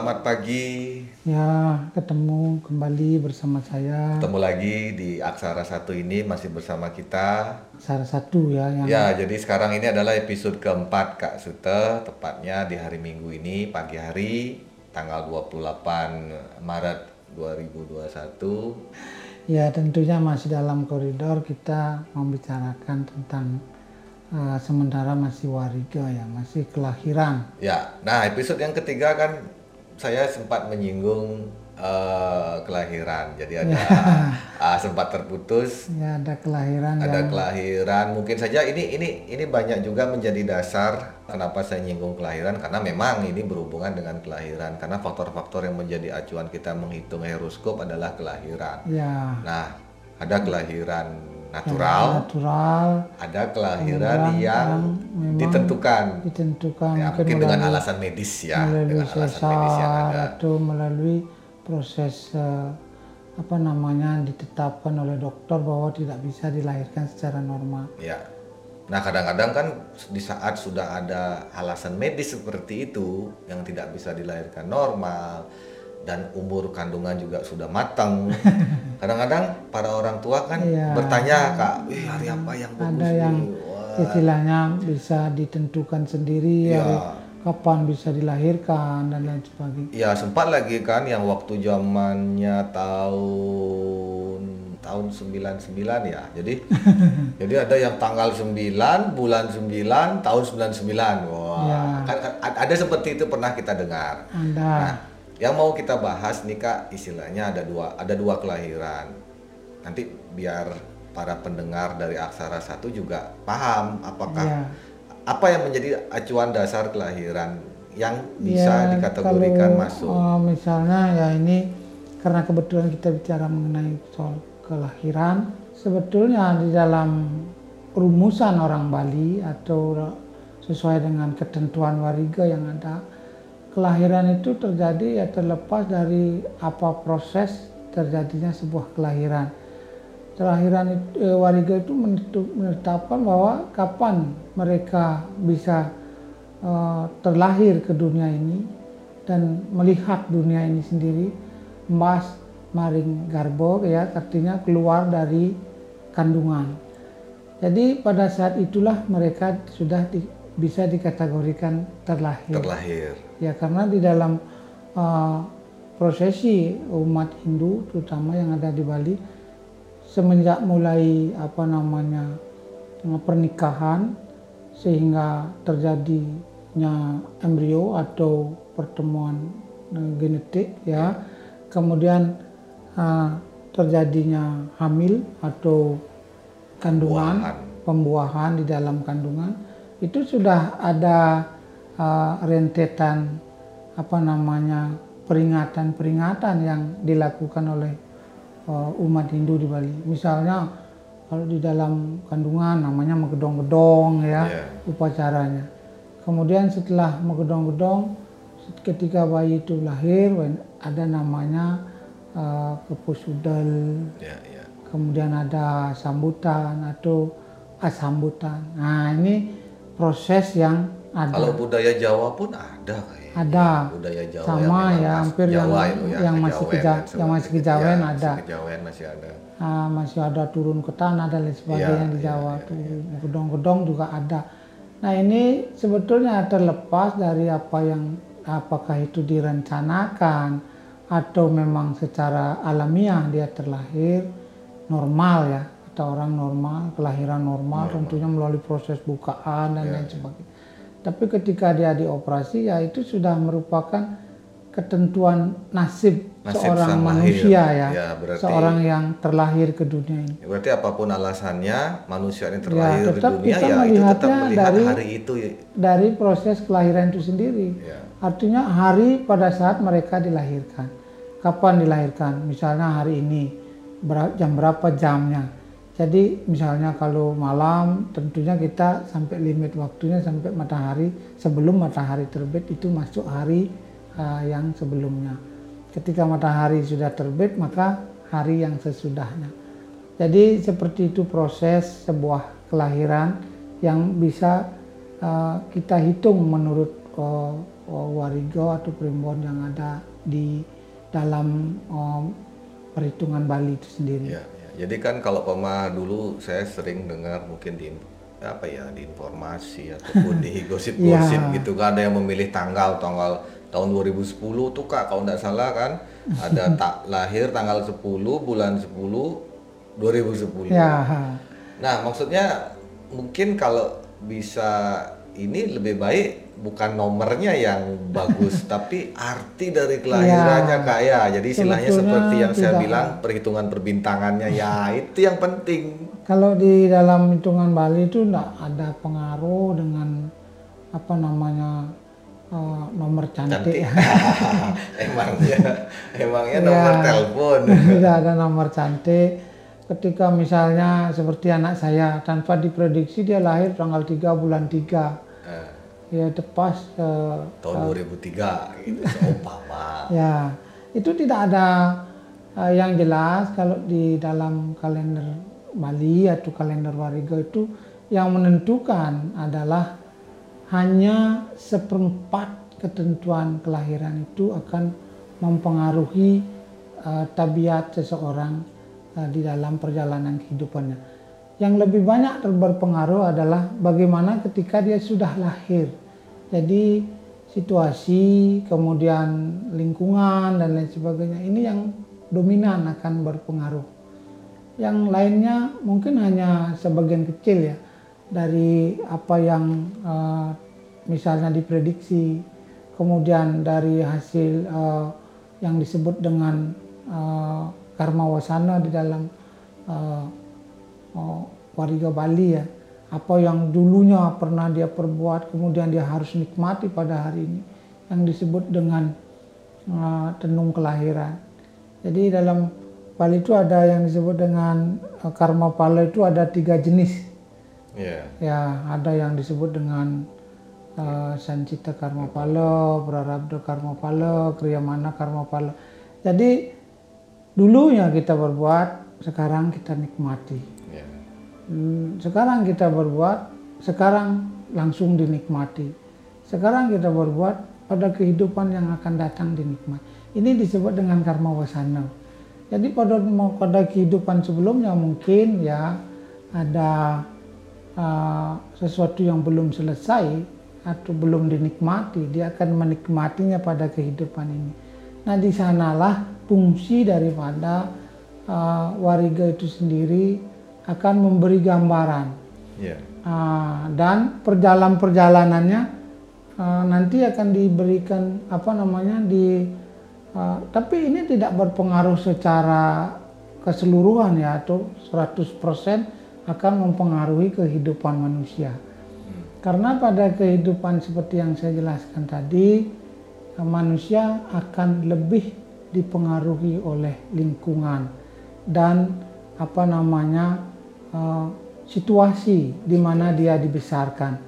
Selamat pagi. Ya, ketemu kembali bersama saya. Ketemu lagi di Aksara Satu ini masih bersama kita. Salah satu ya yang Ya, jadi sekarang ini adalah episode keempat Kak Sute, tepatnya di hari Minggu ini pagi hari tanggal 28 Maret 2021. ya tentunya masih dalam koridor kita membicarakan tentang eh, sementara masih wariga ya, masih kelahiran. Ya, nah episode yang ketiga kan saya sempat menyinggung eh, kelahiran. Jadi ada ah, sempat terputus. Ya ada kelahiran ada yang kelahiran. Mungkin saja ini ini ini banyak juga menjadi dasar kenapa saya nyinggung kelahiran. Karena memang ini berhubungan dengan kelahiran. Karena faktor-faktor yang menjadi acuan kita menghitung horoskop adalah kelahiran. ya. Nah, ada kelahiran yang natural, natural ada kelahiran yang yang memang ditentukan. ditentukan Ya, mungkin mungkin dengan melalui, alasan medis ya, melalui dengan alasan medis yang ada. atau melalui proses eh, apa namanya ditetapkan oleh dokter bahwa tidak bisa dilahirkan secara normal. Ya. Nah, kadang-kadang kan di saat sudah ada alasan medis seperti itu yang tidak bisa dilahirkan normal dan umur kandungan juga sudah matang. Kadang-kadang para orang tua kan Iya. bertanya, "Kak, eh, hari apa yang bagus Ada yang nih?" Wah, istilahnya bisa ditentukan sendiri hari kapan bisa dilahirkan dan lain sebagainya. Ya sempat lagi kan yang waktu zamannya tahun tahun 99 ya. Jadi jadi ada yang tanggal 9, bulan 9, tahun 99. Wah. Ya. Kan, kan ada seperti itu pernah kita dengar. Ada Nah, yang mau kita bahas nih Kak, istilahnya ada dua ada dua kelahiran. Nanti biar para pendengar dari Aksara Satu juga paham apakah ya. apa yang menjadi acuan dasar kelahiran yang bisa Ya, dikategorikan kalau, masuk. eh, misalnya ya ini karena kebetulan kita bicara mengenai soal kelahiran, sebetulnya di dalam rumusan orang Bali atau sesuai dengan ketentuan wariga yang ada, kelahiran itu terjadi ya terlepas dari apa proses terjadinya sebuah kelahiran. Kelahiran itu, eh, wariga itu menetapkan bahwa kapan mereka bisa eh, terlahir ke dunia ini dan melihat dunia ini sendiri, mas maring garbo ya artinya keluar dari kandungan. Jadi pada saat itulah mereka sudah di- bisa dikategorikan terlahir. terlahir. Ya karena di dalam uh, prosesi umat Hindu terutama yang ada di Bali semenjak mulai apa namanya pernikahan sehingga terjadinya embrio atau pertemuan uh, genetik ya kemudian uh, terjadinya hamil atau kandungan Pembuahan. pembuahan di dalam kandungan itu sudah ada uh, rentetan apa namanya peringatan-peringatan yang dilakukan oleh uh, umat Hindu di Bali. Misalnya kalau di dalam kandungan namanya megedong-gedong ya Iya. upacaranya. Kemudian setelah megedong-gedong ketika bayi itu lahir ada namanya uh, kepusudel Ya, ya. kemudian ada sambutan atau asambutan. Nah ini proses yang ada. Kalau budaya Jawa pun ada kayaknya. Ada. Budaya Jawa Sama ya, hampir yang- Jawa itu ya, yang masih kejawen keja- yang masih kejawen Ya, ada. masih Kejawen masih ada. Ah, masih ada turun ke tanah dan lain sebagainya Iya, di iya, Jawa iya, tuh gedong-gedong juga ada. Nah ini sebetulnya terlepas dari apa yang apakah itu direncanakan atau memang secara alamiah dia terlahir normal ya kata orang normal kelahiran normal, tentunya melalui proses bukaan dan Iya, lain sebagainya. Tapi ketika dia dioperasi ya itu sudah merupakan ketentuan nasib, Nasib seorang sang lahir. manusia ya, Ya, berarti- seorang yang terlahir ke dunia ini. Ya, Berarti apa pun alasannya manusia ini terlahir di Ya, tetap dunia kita ya itu tetap melihatnya melihat dari- hari itu ya. dari proses kelahiran itu sendiri. Ya. Artinya hari pada saat mereka dilahirkan. Kapan dilahirkan? Misalnya hari ini jam berapa jamnya. Jadi misalnya kalau malam tentunya kita sampai limit waktunya sampai matahari sebelum matahari terbit itu masuk hari uh, yang sebelumnya. Ketika matahari sudah terbit maka hari yang sesudahnya. Jadi seperti itu proses sebuah kelahiran yang bisa uh, kita hitung menurut uh, warigo atau primbon yang ada di dalam um, perhitungan Bali itu sendiri. Ya. Jadi kan kalau pema dulu saya sering dengar mungkin di apa ya di informasi ataupun di gosip-gosip Ya. gitu kan ada yang memilih tanggal tanggal tahun 2010 tuh kak kalau nggak salah kan ada tak lahir tanggal 10 bulan 10 2010. Ya, Nah maksudnya mungkin kalau bisa ini lebih baik bukan nomornya yang bagus tapi arti dari kelahirannya Ya. kaya. Jadi istilahnya seperti yang saya bilang perhitungan perbintangannya ya itu yang penting. Kalau di dalam hitungan Bali itu tidak ada pengaruh dengan apa namanya uh, nomor cantik. Cantik. emangnya emangnya nomor Ya. telepon. Tidak ada nomor cantik. Ketika misalnya seperti anak saya tanpa diprediksi dia lahir tanggal 3 bulan 3 Eh, ya tepas eh, tahun 2003 gitu seumpama. ya itu tidak ada eh, yang jelas kalau di dalam kalender Bali atau kalender Warigo itu yang menentukan adalah hanya seperempat ketentuan kelahiran itu akan mempengaruhi eh, tabiat seseorang eh, di dalam perjalanan kehidupannya. Yang lebih banyak berpengaruh adalah bagaimana ketika dia sudah lahir. Jadi situasi, kemudian lingkungan dan lain sebagainya ini yang dominan akan berpengaruh. Yang lainnya mungkin hanya sebagian kecil ya dari apa yang eh, misalnya diprediksi, kemudian dari hasil eh, yang disebut dengan eh, karma wasana di dalam oh, warga Bali ya apa yang dulunya pernah dia perbuat kemudian dia harus nikmati pada hari ini yang disebut dengan uh, tenung kelahiran jadi dalam Bali itu ada yang disebut dengan uh, karma pala itu ada tiga jenis Iya. ya ada yang disebut dengan uh, sancita karma pala, prarabdha karma pala, kriyamana karma pala. Jadi dulunya kita berbuat, sekarang kita nikmati. Hmm, sekarang kita berbuat, sekarang langsung dinikmati. Sekarang kita berbuat pada kehidupan yang akan datang dinikmati. Ini disebut dengan karma wasana. Jadi pada pada kehidupan sebelumnya mungkin ya ada uh, sesuatu yang belum selesai atau belum dinikmati, dia akan menikmatinya pada kehidupan ini. Nah, di sanalah fungsi daripada uh, wariga itu sendiri akan memberi gambaran Iya. Ah, dan perjalanan perjalanannya ah, nanti akan diberikan apa namanya di ah, tapi ini tidak berpengaruh secara keseluruhan ya atau 100% akan mempengaruhi kehidupan manusia. Karena pada kehidupan seperti yang saya jelaskan tadi ah, manusia akan lebih dipengaruhi oleh lingkungan dan apa namanya eh, situasi di mana dia dibesarkan.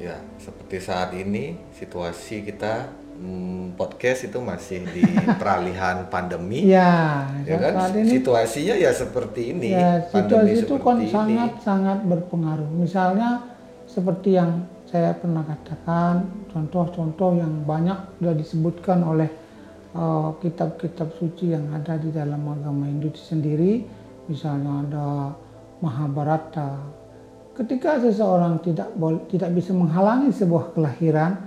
Ya, seperti saat ini situasi kita hmm, podcast itu masih di peralihan pandemi. Ya, ya kan? saat ini Situasinya ya seperti ini. ya, pandemi situasi itu kan ini. sangat sangat berpengaruh. Misalnya seperti yang saya pernah katakan, contoh-contoh yang banyak sudah disebutkan oleh eh, kitab-kitab suci yang ada di dalam agama Hindu sendiri, misalnya ada Mahabharata. Ketika seseorang tidak bol- tidak bisa menghalangi sebuah kelahiran,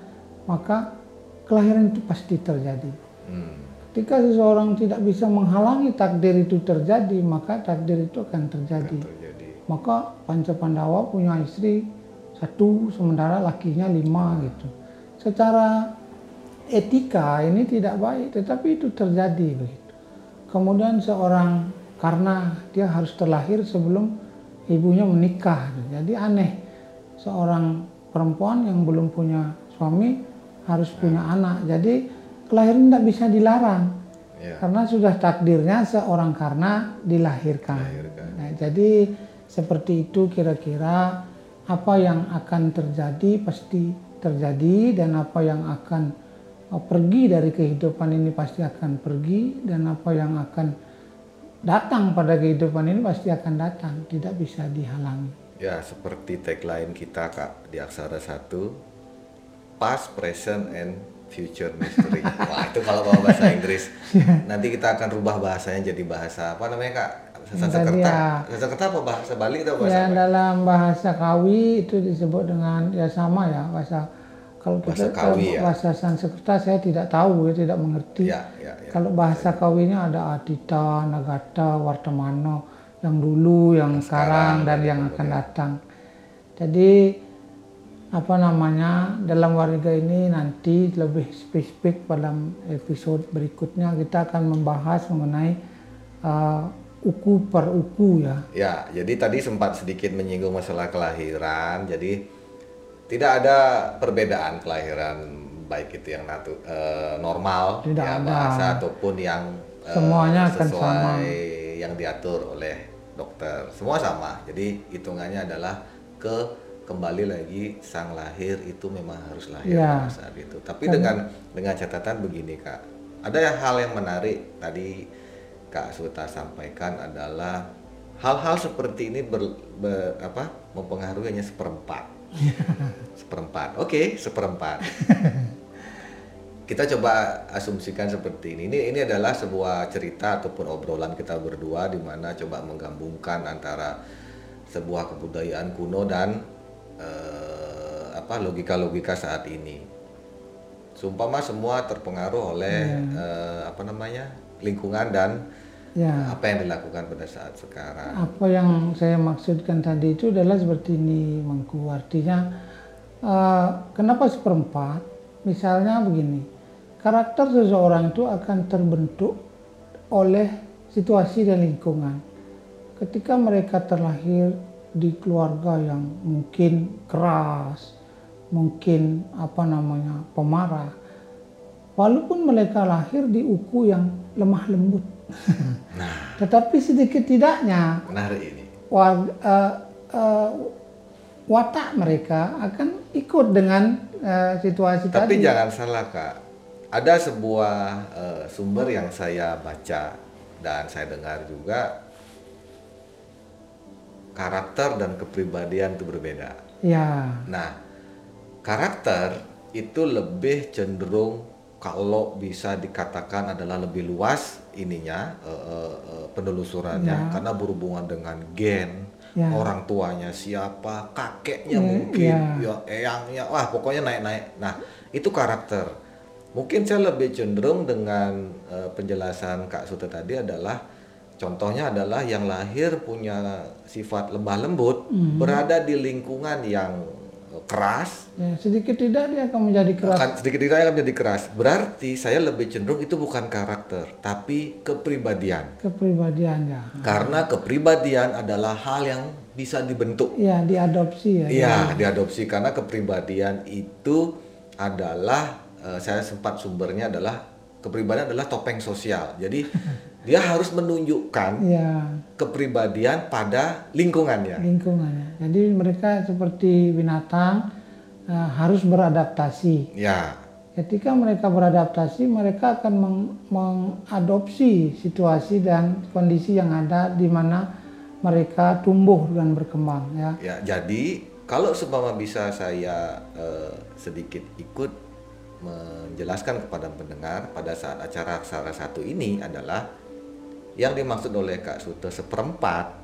maka kelahiran itu pasti terjadi. Hmm. Ketika seseorang tidak bisa menghalangi takdir itu terjadi, maka takdir itu akan terjadi. Terjadi. Maka Panca Pandawa punya istri satu, sementara lakinya lima gitu. Secara etika ini tidak baik, tetapi itu terjadi begitu. Kemudian seorang karena dia harus terlahir sebelum ibunya menikah, jadi aneh seorang perempuan yang belum punya suami harus punya anak. Jadi kelahiran tidak bisa dilarang. Ya. Karena sudah takdirnya seorang karena dilahirkan. Dilahirkan. Nah, jadi seperti itu kira-kira apa yang akan terjadi pasti terjadi dan apa yang akan uh, pergi dari kehidupan ini pasti akan pergi dan apa yang akan datang pada kehidupan ini pasti akan datang, tidak bisa dihalangi. Ya, seperti tagline kita Kak di Aksara Satu past, present, and future mystery. Wah itu kalau bawa bahasa Inggris. Nanti kita akan rubah bahasanya jadi bahasa apa namanya kak? Sanskerta. ya. Sanskerta apa bahasa Bali atau bahasa Ya apa? dalam bahasa Kawi itu disebut dengan ya sama ya bahasa kalau Bahasa kita Kawi, ya. bahasa Sanskerta saya tidak tahu ya tidak mengerti. Ya, ya, ya. Kalau bahasa Kawinya ada Adita, Nagata, Wartamana yang dulu, yang sekarang, dan yang akan datang. Jadi apa namanya dalam warga ini nanti lebih spesifik pada episode berikutnya kita akan membahas mengenai uh, uku per uku ya. Ya, jadi tadi sempat sedikit menyinggung masalah kelahiran. Jadi tidak ada perbedaan kelahiran baik itu yang natu, eh, normal Tidak ya ada. bahasa ataupun yang eh, Semuanya akan sesuai sama. yang diatur oleh dokter. Semua sama. Jadi hitungannya adalah ke kembali lagi sang lahir itu memang harus lahir Ya. pada saat itu. Tapi dengan dengan catatan begini kak, ada hal yang menarik tadi Kak Suta sampaikan adalah hal-hal seperti ini ber, ber- apa mempengaruhi hanya seperempat. Seperempat. Oke, seperempat. Kita coba asumsikan seperti ini. Ini ini adalah sebuah cerita ataupun obrolan kita berdua di mana coba menggabungkan antara sebuah kebudayaan kuno dan eh, apa logika-logika saat ini. Sumpama semua terpengaruh oleh eh, apa namanya lingkungan dan Ya. apa yang dilakukan pada saat sekarang. Apa yang saya maksudkan tadi itu adalah seperti ini, Mangku. Artinya, eh, kenapa seperempat? Misalnya begini, karakter seseorang itu akan terbentuk oleh situasi dan lingkungan. Ketika mereka terlahir di keluarga yang mungkin keras, mungkin apa namanya pemarah, walaupun mereka lahir di uku yang lemah lembut. Nah, Tetapi sedikit tidaknya menarik ini. warga, eh, eh, watak mereka akan ikut dengan eh, situasi Tapi tadi. jangan salah kak, ada sebuah eh, sumber yang saya baca dan saya dengar juga karakter dan kepribadian itu berbeda. Ya, Nah, karakter itu lebih cenderung kalau bisa dikatakan adalah lebih luas ininya eh, eh, eh, penelusurannya karena berhubungan dengan gen Ya. orang tuanya siapa kakeknya Ya, mungkin ya. ya eyangnya wah pokoknya naik-naik nah itu karakter mungkin saya lebih cenderung dengan eh, penjelasan Kak Suta tadi adalah contohnya adalah yang lahir punya sifat lemah lembut Hmm. berada di lingkungan yang keras ya, sedikit tidak dia akan menjadi keras. akan sedikit tidak akan menjadi keras berarti saya lebih cenderung itu bukan karakter tapi kepribadian kepribadiannya. karena kepribadian adalah hal yang bisa dibentuk Ya, diadopsi ya. Iya, diadopsi karena kepribadian itu adalah eh, saya sempat sumbernya adalah kepribadian adalah topeng sosial. Jadi dia harus menunjukkan Ya, kepribadian pada lingkungannya. lingkungannya. Jadi mereka seperti binatang eh, harus beradaptasi. Ya, Ketika mereka beradaptasi, mereka akan meng- mengadopsi situasi dan kondisi yang ada di mana mereka tumbuh dan berkembang ya. ya. Jadi kalau seumpama bisa saya eh, sedikit ikut menjelaskan kepada pendengar pada saat acara salah satu ini adalah yang dimaksud oleh Kak Suto seperempat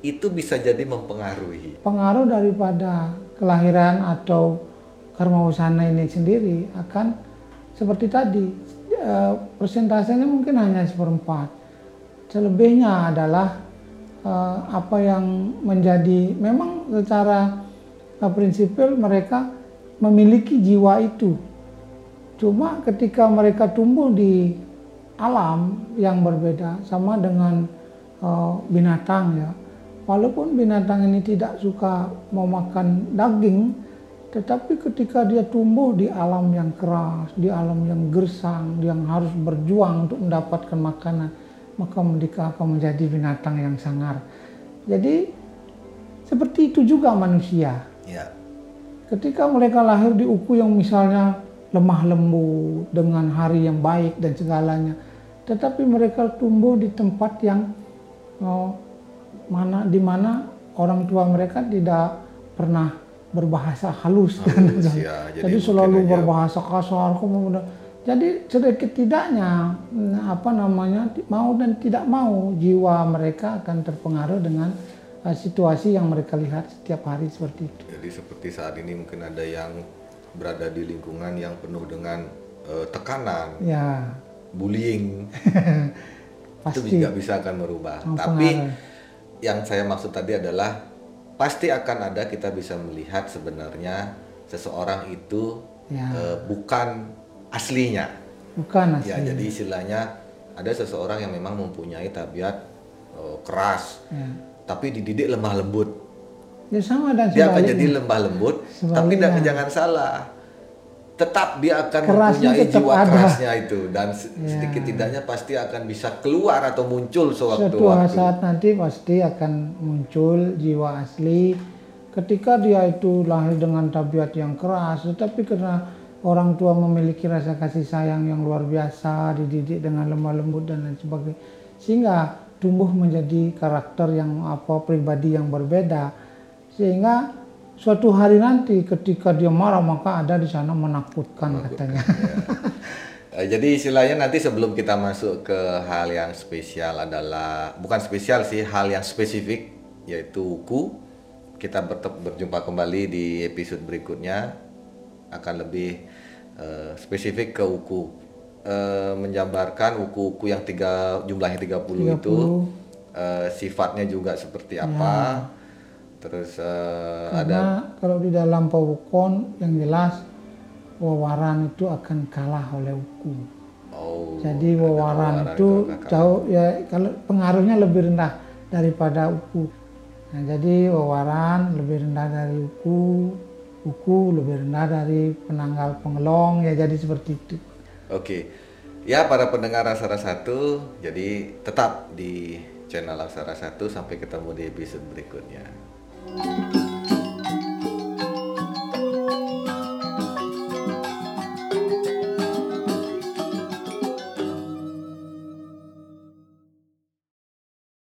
itu bisa jadi mempengaruhi. Pengaruh daripada kelahiran atau karma usana ini sendiri akan seperti tadi eh, persentasenya mungkin hanya seperempat. Selebihnya adalah eh, apa yang menjadi memang secara eh, prinsipil mereka memiliki jiwa itu. Cuma ketika mereka tumbuh di alam yang berbeda sama dengan eh, binatang ya. Walaupun binatang ini tidak suka memakan daging, tetapi ketika dia tumbuh di alam yang keras, di alam yang gersang, yang harus berjuang untuk mendapatkan makanan, maka mereka akan menjadi binatang yang sangar. Jadi seperti itu juga manusia. Ya, Ketika mereka lahir di uku yang misalnya lemah lembut dengan hari yang baik dan segalanya, tetapi mereka tumbuh di tempat yang oh, mana di mana orang tua mereka tidak pernah berbahasa halus. Halus, ya. jadi, Jadi selalu aja- berbahasa kasar. kemudian jadi sedikit tidaknya mm, apa namanya mau dan tidak mau jiwa mereka akan terpengaruh dengan uh, situasi yang mereka lihat setiap hari seperti itu. Jadi seperti saat ini mungkin ada yang berada di lingkungan yang penuh dengan eh, tekanan, Ya bullying, itu pasti juga bisa akan merubah. Mempengaruhi. Tapi yang saya maksud tadi adalah pasti akan ada kita bisa melihat sebenarnya seseorang itu Ya. eh, bukan aslinya. bukan asli. Ya, jadi istilahnya ada seseorang yang memang mempunyai tabiat eh, keras, Ya. tapi dididik lemah lembut. Ya sama dan Dia akan jadi lembah lembut, tapi jangan salah. Tetap dia akan Kerasnya mempunyai jiwa ada. kerasnya itu dan Ya. sedikit tidaknya pasti akan bisa keluar atau muncul Suatu sewaktu-waktu. saat nanti pasti akan muncul jiwa asli ketika dia itu lahir dengan tabiat yang keras tetapi karena orang tua memiliki rasa kasih sayang yang luar biasa dididik dengan lemah lembut dan lain sebagainya sehingga tumbuh menjadi karakter yang apa pribadi yang berbeda sehingga suatu hari nanti ketika dia marah maka ada di sana menakutkan katanya. Eh, Jadi istilahnya nanti sebelum kita masuk ke hal yang spesial adalah bukan spesial sih hal yang spesifik yaitu wuku. Kita berjumpa kembali di episode berikutnya. Akan lebih eh, spesifik ke wuku. Eh, menjabarkan wuku-wuku yang tiga jumlahnya 30, itu eh, sifatnya juga seperti apa terus ada Karena kalau di dalam pawukon yang jelas wawaran itu akan kalah oleh uku. oh Jadi ada wawaran itu jauh ya kalau pengaruhnya lebih rendah daripada uku. Nah, jadi wawaran lebih rendah dari uku, uku lebih rendah dari penanggal pengelong ya jadi seperti itu. Oke, ya para pendengar Aksara Satu, jadi tetap di channel Aksara Satu sampai ketemu di episode berikutnya.